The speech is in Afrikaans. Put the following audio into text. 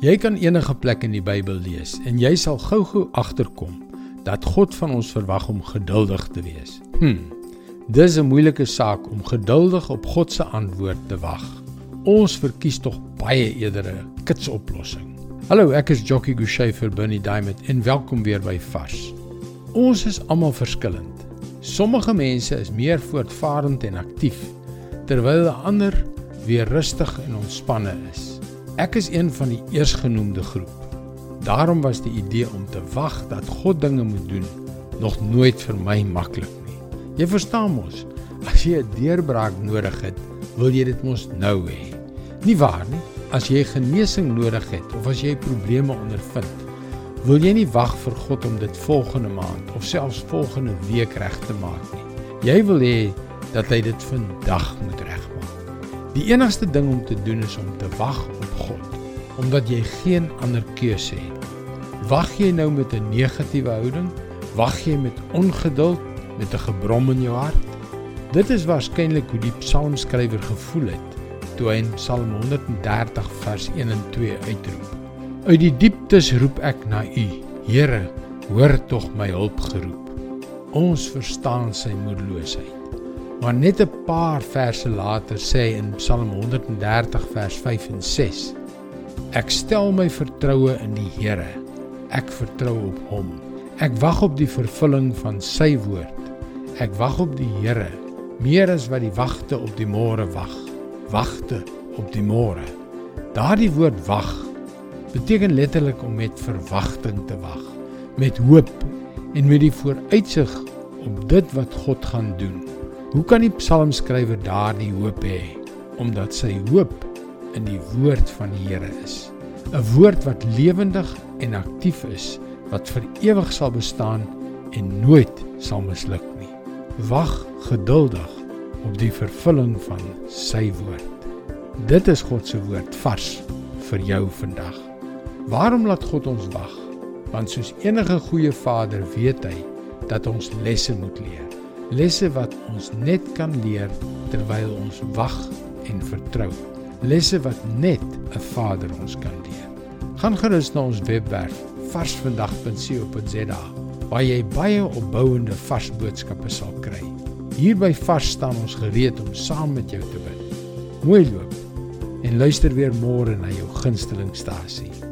Jy kan enige plek in die Bybel lees en jy sal gou-gou agterkom dat God van ons verwag om geduldig te wees. Hm. Dis 'n moeilike saak om geduldig op God se antwoord te wag. Ons verkies tog baie eerder 'n kitsoplossing. Hallo, ek is Jockey Gouchee vir Bernie Diamond en welkom weer by Vars. Ons is almal verskillend. Sommige mense is meer voortvarend en aktief terwyl ander weer rustig en ontspanne is. Ek is een van die eersgenoemde groep. Daarom was die idee om te wag dat God dinge moet doen nog nooit vir my maklik nie. Jy verstaan mos, as jy 'n deurbraak nodig het, wil jy dit mos nou hê. Nie waar nie? As jy genesing nodig het of as jy probleme ondervind, wil jy nie wag vir God om dit volgende maand of selfs volgende week reg te maak nie. Jy wil hê dat hy dit vandag moet regmaak. Die enigste ding om te doen is om te wag God omdat jy geen ander keuse het. Wag jy nou met 'n negatiewe houding? Wag jy met ongeduld, met 'n gebrom in jou hart? Dit is waarskynlik hoe die psalmskrywer gevoel het toe hy in Psalm 130 vers 1 en 2 uitroep. Uit die dieptes roep ek na U, Here, hoor tog my hulp geroep. Ons verstaan sy moedeloosheid. Maar net 'n paar verse later sê hy in Psalm 130 vers 5 en 6: Ek stel my vertroue in die Here. Ek vertrou op Hom. Ek wag op die vervulling van sy woord. Ek wag op die Here meer as wat die wagte op die môre wag. Wagte op die môre. Daardie woord wag beteken letterlik om met verwagting te wag, met hoop en met die vooruitsig op dit wat God gaan doen. Hoe kan die psalmskrywer daardie hoop hê? Omdat sy hoop in die woord van die Here is. 'n Woord wat lewendig en aktief is, wat vir ewig sal bestaan en nooit sal misluk nie. Wag geduldig op die vervulling van sy woord. Dit is God se woord vars vir jou vandag. Waarom laat God ons wag? Want soos enige goeie vader weet hy dat ons lesse moet leer lesse wat ons net kan leer terwyl ons wag en vertrou. Lesse wat net 'n Vader ons kan leer. Gaan gerus na ons webwerf varsvandag.co.za waar jy baie opbouende vars boodskappe sal kry. Hier by Vars staan ons gereed om saam met jou te bid. Mooi loop en luister weer môre na jou gunstelingstasie.